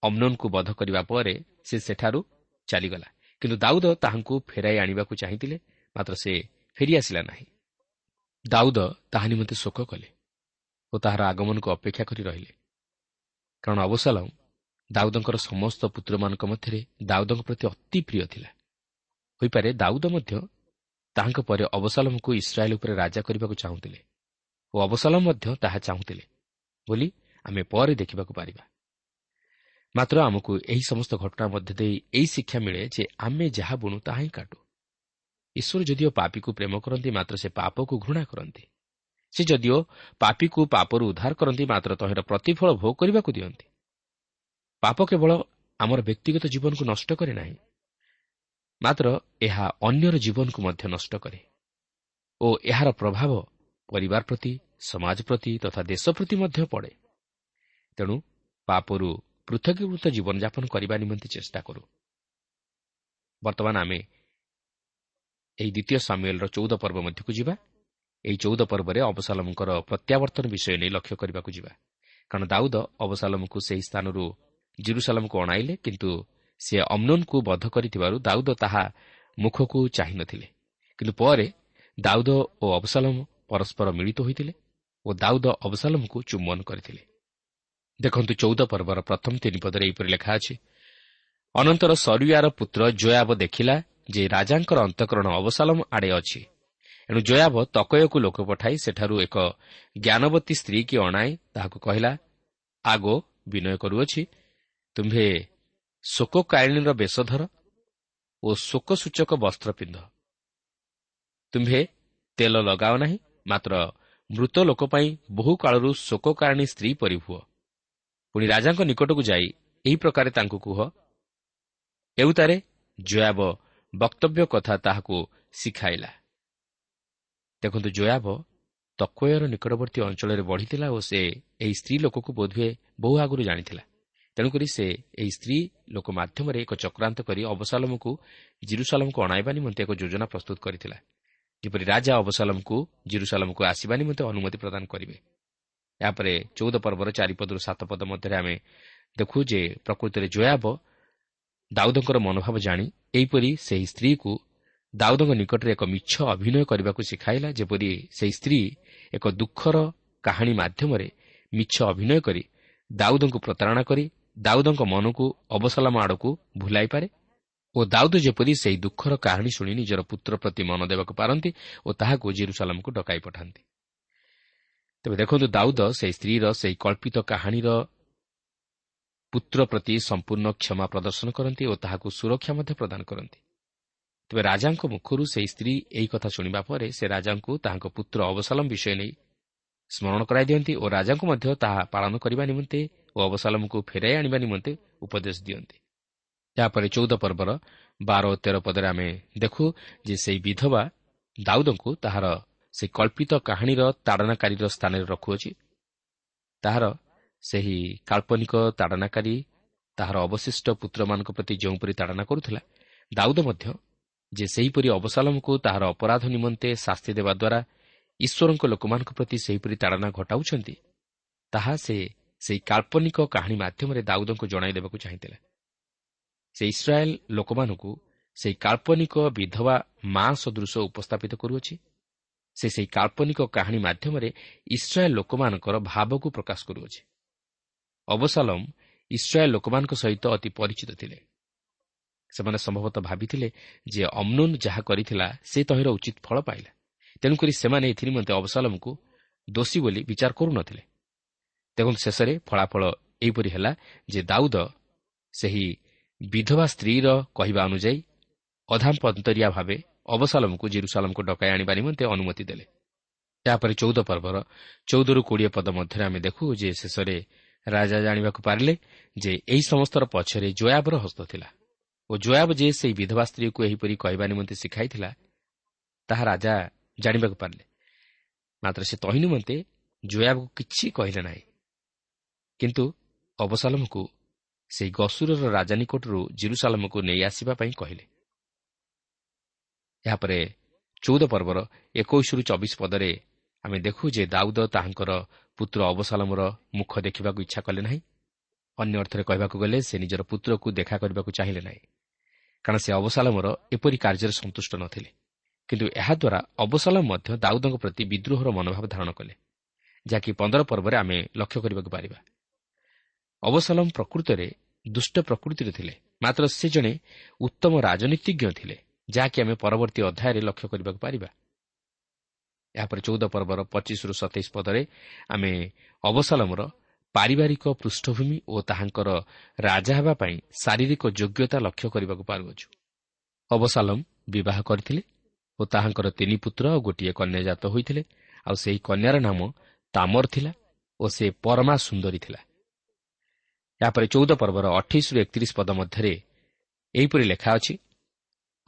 ଅମ୍ନୋନ୍କୁ ବଧ କରିବା ପରେ ସେ ସେଠାରୁ ଚାଲିଗଲା। କିନ୍ତୁ ଦାଉଦ ତାହାଙ୍କୁ ଫେରାଇ ଆଣିବାକୁ ଚାହିଁଥିଲେ ମାତ୍ର ସେ ଫେରିଆସିଲା ନାହିଁ। ଦାଉଦ ତାହା ନିମନ୍ତେ ଶୋକ କଲେ ଓ ତାହାର ଆଗମନକୁ ଅପେକ୍ଷା କରି ରହିଲେ। କାରଣ ଅବସାଲମ ଦାଉଦଙ୍କର ସମସ୍ତ ପୁତ୍ରମାନଙ୍କ ମଧ୍ୟରେ ଦାଉଦଙ୍କ ପ୍ରତି ଅତି ପ୍ରିୟ ଥିଲା। ହୋଇପାରେ ଦାଉଦ ମଧ୍ୟ ତାହାଙ୍କ ପରେ ଅବସାଲମକୁ ଇସ୍ରାଏଲ୍ ଉପରେ ରାଜା କରିବାକୁ ଚାହୁଁଥିଲେ ଓ ଅବସାଲମ ମଧ୍ୟ ତାହା ଚାହୁଁଥିଲେ। ବୋଲି ଆମେ ପରେ ଦେଖିବାକୁ ପାରିବା। ମାତ୍ର ଆମକୁ ଏହି ସମସ୍ତ ଘଟଣା ମଧ୍ୟ ଦେଇ ଏହି ଶିକ୍ଷା ମିଳେ ଯେ ଆମେ ଯାହା ବୁଣୁ ତାହା ହିଁ କାଟୁ। ଈଶ୍ୱର ଯଦିଓ ପାପିକୁ ପ୍ରେମ କରନ୍ତି ମାତ୍ର ସେ ପାପକୁ ଘୃଣା କରନ୍ତି। ସେ ଯଦିଓ ପାପିକୁ ପାପରୁ ଉଦ୍ଧାର କରନ୍ତି ମାତ୍ର ତହିଁର ପ୍ରତିଫଳ ଭୋଗ କରିବାକୁ ଦିଅନ୍ତି। ପାପ କେବଳ ଆମର ବ୍ୟକ୍ତିଗତ ଜୀବନକୁ ନଷ୍ଟ କରେ ନାହିଁ ମାତ୍ର ଏହା ଅନ୍ୟର ଜୀବନକୁ ମଧ୍ୟ ନଷ୍ଟ କରେ ଓ ଏହାର ପ୍ରଭାବ ପରିବାର ପ୍ରତି ସମାଜ ପ୍ରତି ତଥା ଦେଶ ପ୍ରତି ମଧ୍ୟ ପଡ଼େ। ତେଣୁ ପାପରୁ ପୃଥକୀକୃତ ଜୀବନଯାପନ କରିବା ନିମନ୍ତେ ଚେଷ୍ଟା କରୁ। ବର୍ତ୍ତମାନ ଆମେ ଏହି ଦ୍ୱିତୀୟ ସାମୁଏଲ୍ର ଚଉଦ ପର୍ବ ମଧ୍ୟକୁ ଯିବା। ଏହି ଚଉଦ ପର୍ବରେ ଅବସାଲମଙ୍କର ପ୍ରତ୍ୟାବର୍ତ୍ତନ ବିଷୟ ନେଇ ଲକ୍ଷ୍ୟ କରିବାକୁ ଯିବା। କାରଣ ଦାଉଦ ଅବସାଲମକୁ ସେହି ସ୍ଥାନରୁ ଜିରୁସାଲାମକୁ ଅଣାଇଲେ କିନ୍ତୁ ସେ ଅମ୍ନୋନ୍କୁ ବଧ କରିଥିବାରୁ ଦାଉଦ ତାହା ମୁଖକୁ ଚାହିଁନଥିଲେ। କିନ୍ତୁ ପରେ ଦାଉଦ ଓ ଅବସାଲମ ପରସ୍ପର ମିଳିତ ହୋଇଥିଲେ। ଓ ଦାଉଦ ଅବସାଲମକୁ ଚୁମ୍ବନ କରିଥିଲେ। ଦେଖନ୍ତୁ ଚଉଦ ପର୍ବର ପ୍ରଥମ ତିନି ପଦରେ ଏହିପରି ଲେଖା ଅଛି ଅନନ୍ତର ସରୁୟାର ପୁତ୍ର ଜୟାବ ଦେଖିଲା ଯେ ରାଜାଙ୍କର ଅନ୍ତଃକରଣ ଅବସାଲମ ଆଡ଼େ ଅଛି। ଏଣୁ ଜୟାବ ତକୟକୁ ଲୋକ ପଠାଇ ସେଠାରୁ ଏକ ଜ୍ଞାନବତୀ ସ୍ତ୍ରୀ କି ଅଣାଇ ତାହାକୁ କହିଲା ଆଗୋ ବିନୟ କରୁଅଛି ତୁମ୍ଭେ ଶୋକକାଳିନୀର ବେଶଧର ଓ ଶୋକସୂଚକ ବସ୍ତ୍ର ପିନ୍ଧ। ତୁମ୍ଭେ ତେଲ ଲଗାଅ ନାହିଁ ମାତ୍ର ମୃତ ଲୋକ ପାଇଁ ବହୁ କାଳରୁ ଶୋକକାରିଣୀ ସ୍ତ୍ରୀ ପରି ହୁଅ ପୁଣି ରାଜାଙ୍କ ନିକଟକୁ ଯାଇ ଏହି ପ୍ରକାରେ ତାଙ୍କୁ କୁହ। ଏଉତାରେ ଜୟାବ ବକ୍ତବ୍ୟ କଥା ତାହାକୁ ଶିଖାଇଲା। ଦେଖନ୍ତୁ ଜୟାବ ତକ୍ୱୟର ନିକଟବର୍ତ୍ତୀ ଅଞ୍ଚଳରେ ବଢ଼ିଥିଲା ଓ ସେ ଏହି ସ୍ତ୍ରୀ ଲୋକକୁ ବୋଧହୁଏ ବହୁ ଆଗରୁ ଜାଣିଥିଲା। ତେଣୁକରି ସେ ଏହି ସ୍ତ୍ରୀ ଲୋକ ମାଧ୍ୟମରେ ଏକ ଚକ୍ରାନ୍ତ କରି ଅବସାଲମକୁ ଜିରୁସାଲମକୁ ଅଣାଇବା ନିମନ୍ତେ ଏକ ଯୋଜନା ପ୍ରସ୍ତୁତ କରିଥିଲା। ଯେପରି ରାଜା ଅବସାଲମକୁ ଜିରୁସାଲମକୁ ଆସିବା ନିମନ୍ତେ ଅନୁମତି ପ୍ରଦାନ କରିବେ। ଏହାପରେ ଚଉଦ ପର୍ବର ଚାରିପଦରୁ ସାତ ପଦ ମଧ୍ୟରେ ଆମେ ଦେଖୁ ଯେ ପ୍ରକୃତରେ ଜୟାବ ଦାଉଦଙ୍କର ମନୋଭାବ ଜାଣି ଏହିପରି ସେହି ସ୍ତ୍ରୀକୁ ଦାଉଦଙ୍କ ନିକଟରେ ଏକ ମିଛ ଅଭିନୟ କରିବାକୁ ଶିଖାଇଲା ଯେପରି ସେହି ସ୍ତ୍ରୀ ଏକ ଦୁଃଖର କାହାଣୀ ମାଧ୍ୟମରେ ମିଛ ଅଭିନୟ କରି ଦାଉଦଙ୍କୁ ପ୍ରତାରଣା କରି ଦାଉଦଙ୍କ ମନକୁ ଅବସଲାମ ଆଡ଼କୁ ଭୁଲାଇପାରେ ଓ ଦାଉଦ ଯେପରି ସେହି ଦୁଃଖର କାହାଣୀ ଶୁଣି ନିଜର ପୁତ୍ର ପ୍ରତି ମନ ଦେବାକୁ ପାରନ୍ତି ଓ ତାହାକୁ ଜିରୁସାଲାମକୁ ଡକାଇ ପଠାନ୍ତି। ତେବେ ଦେଖନ୍ତୁ ଦାଉଦ ସେହି ସ୍ତ୍ରୀର ସେହି କଳ୍ପିତ କାହାଣୀର ପୁତ୍ର ପ୍ରତି ସମ୍ପୂର୍ଣ୍ଣ କ୍ଷମା ପ୍ରଦର୍ଶନ କରନ୍ତି ଓ ତାହାକୁ ସୁରକ୍ଷା ମଧ୍ୟ ପ୍ରଦାନ କରନ୍ତି। ତେବେ ରାଜାଙ୍କ ମୁଖରୁ ସେହି ସ୍ତ୍ରୀ ଏହି କଥା ଶୁଣିବା ପରେ ସେ ରାଜାଙ୍କୁ ତାହାଙ୍କ ପୁତ୍ର ଅବସାଲମ ବିଷୟ ନେଇ ସ୍ମରଣ କରାଇ ଦିଅନ୍ତି ଓ ରାଜାଙ୍କୁ ମଧ୍ୟ ତାହା ପାଳନ କରିବା ନିମନ୍ତେ ଓ ଅବସାଲମକୁ ଫେରାଇ ଆଣିବା ନିମନ୍ତେ ଉପଦେଶ ଦିଅନ୍ତି। ଏହାପରେ ଚଉଦ ପର୍ବର ବାର ଓ ତେର ପଦରେ ଆମେ ଦେଖୁ ଯେ ସେହି ବିଧବା ଦାଉଦଙ୍କୁ ତାହାର ସେହି କଳ୍ପିତ କାହାଣୀର ତାଡ଼ନାକାରୀର ସ୍ଥାନରେ ରଖୁଅଛି। ତାହାର ସେହି କାଳ୍ପନିକ ତାଡ଼ନାକାରୀ ତାହାର ଅବଶିଷ୍ଟ ପୁତ୍ରମାନଙ୍କ ପ୍ରତି ଯେଉଁପରି ତାଡ଼ନା କରୁଥିଲା ଦାଉଦ ମଧ୍ୟ ଯେ ସେହିପରି ଅବସାଲମକୁ ତାହାର ଅପରାଧ ନିମନ୍ତେ ଶାସ୍ତି ଦେବା ଦ୍ୱାରା ଈଶ୍ୱରଙ୍କ ଲୋକମାନଙ୍କ ପ୍ରତି ସେହିପରି ତାଡ଼ନା ଘଟାଉଛନ୍ତି ତାହା ସେ ସେହି କାଳ୍ପନିକ କାହାଣୀ ମାଧ୍ୟମରେ ଦାଉଦଙ୍କୁ ଜଣାଇ ଦେବାକୁ ଚାହିଁଥିଲା। ସେ ଇସ୍ରାଏଲ୍ ଲୋକମାନଙ୍କୁ ସେହି କାଳ୍ପନିକ ବିଧବା ମା ସଦୃଶ ଉପସ୍ଥାପିତ କରୁଅଛି। ସେ ସେହି କାଳ୍ପନିକ କାହାଣୀ ମାଧ୍ୟମରେ ଇସ୍ରାଏଲ୍ ଲୋକମାନଙ୍କର ଭାବକୁ ପ୍ରକାଶ କରୁଅଛି। ଅବସାଲମ୍ ଇସ୍ରାଏଲ୍ ଲୋକମାନଙ୍କ ସହିତ ଅତି ପରିଚିତ ଥିଲେ। ସେମାନେ ସମ୍ଭବତଃ ଭାବିଥିଲେ ଯେ ଅମ୍ନୁନ୍ ଯାହା କରିଥିଲା ସେ ତହିଁର ଉଚିତ ଫଳ ପାଇଲା। ତେଣୁକରି ସେମାନେ ଏଥି ନିମନ୍ତେ ଅବସାଲମକୁ ଦୋଷୀ ବୋଲି ବିଚାର କରୁନଥିଲେ। ଦେଖନ୍ତୁ ଶେଷରେ ଫଳାଫଳ ଏହିପରି ହେଲା ଯେ ଦାଉଦ ସେହି ବିଧବା ସ୍ତ୍ରୀର କହିବା ଅନୁଯାୟୀ ଅଧାପନ୍ତରିଆ ଭାବେ ଅବସାଲମକୁ ଜିରୁସାଲମକୁ ଡକାଇ ଆଣିବା ନିମନ୍ତେ ଅନୁମତି ଦେଲେ। ଏହାପରେ ଚଉଦ ପର୍ବର ଚଉଦରୁ କୋଡ଼ିଏ ପଦ ମଧ୍ୟରେ ଆମେ ଦେଖୁ ଯେ ଶେଷରେ ରାଜା ଜାଣିବାକୁ ପାରିଲେ ଯେ ଏହି ସମସ୍ତର ପଛରେ ଜୟାବର ହସ୍ତ ଥିଲା ଓ ଜୟାବ ଯେ ସେହି ବିଧବା ସ୍ତ୍ରୀକୁ ଏହିପରି କହିବା ନିମନ୍ତେ ଶିଖାଇଥିଲା ତାହା ରାଜା ଜାଣିବାକୁ ପାରିଲେ। ମାତ୍ର ସେ ତହି ନିମନ୍ତେ ଜୟାବକୁ କିଛି କହିଲେ ନାହିଁ। କିନ୍ତୁ ଅବସାଲମକୁ ସେହି ଗସୁରର ରାଜା ନିକଟରୁ ଜିରୁସାଲମକୁ ନେଇ ଆସିବା ପାଇଁ କହିଲେ। ଏହାପରେ ଚଉଦ ପର୍ବର ଏକୋଇଶରୁ ଚବିଶ ପଦରେ ଆମେ ଦେଖୁ ଯେ ଦାଉଦ ତାହାଙ୍କର ପୁତ୍ର ଅବସାଲମର ମୁଖ ଦେଖିବାକୁ ଇଚ୍ଛା କଲେ ନାହିଁ। ଅନ୍ୟ ଅର୍ଥରେ କହିବାକୁ ଗଲେ ସେ ନିଜର ପୁତ୍ରକୁ ଦେଖା କରିବାକୁ ଚାହିଁଲେ ନାହିଁ କାରଣ ସେ ଅବସାଲମର ଏପରି କାର୍ଯ୍ୟରେ ସନ୍ତୁଷ୍ଟ ନଥିଲେ। କିନ୍ତୁ ଏହାଦ୍ୱାରା ଅବସାଲମ ମଧ୍ୟ ଦାଉଦଙ୍କ ପ୍ରତି ବିଦ୍ରୋହର ମନୋଭାବ ଧାରଣ କଲେ ଯାହାକି ପନ୍ଦର ପର୍ବରେ ଆମେ ଲକ୍ଷ୍ୟ କରିବାକୁ ପାରିବା। ଅବସାଲମ ପ୍ରକୃତରେ ଦୁଷ୍ଟ ପ୍ରକୃତିରେ ଥିଲେ। ମାତ୍ର ସେ ଜଣେ ଉତ୍ତମ ରାଜନୀତିଜ୍ଞ ଥିଲେ ଯାହାକି ଆମେ ପରବର୍ତ୍ତୀ ଅଧ୍ୟାୟରେ ଲକ୍ଷ୍ୟ କରିବାକୁ ପାରିବା। ଏହାପରେ ଚଉଦ ପର୍ବର ପଚିଶରୁ ସତେଇଶ ପଦରେ ଆମେ ଅବସାଲମର ପାରିବାରିକ ପୃଷ୍ଠଭୂମି ଓ ତାହାଙ୍କର ରାଜା ହେବା ପାଇଁ ଶାରୀରିକ ଯୋଗ୍ୟତା ଲକ୍ଷ୍ୟ କରିବାକୁ ପାରୁଅଛୁ। ଅବସାଲମ ବିବାହ କରିଥିଲେ ଓ ତାହାଙ୍କର ତିନି ପୁତ୍ର ଓ ଗୋଟିଏ କନ୍ୟା ଜାତ ହୋଇଥିଲେ। ଆଉ ସେହି କନ୍ୟାର ନାମ ତାମର ଥିଲା ଓ ସେ ପରମା ସୁନ୍ଦରୀ ଥିଲା। ଏହାପରେ ଚଉଦ ପର୍ବର ଅଠେଇଶରୁ ଏକତିରିଶ ପଦ ମଧ୍ୟରେ ଏହିପରି ଲେଖା ଅଛି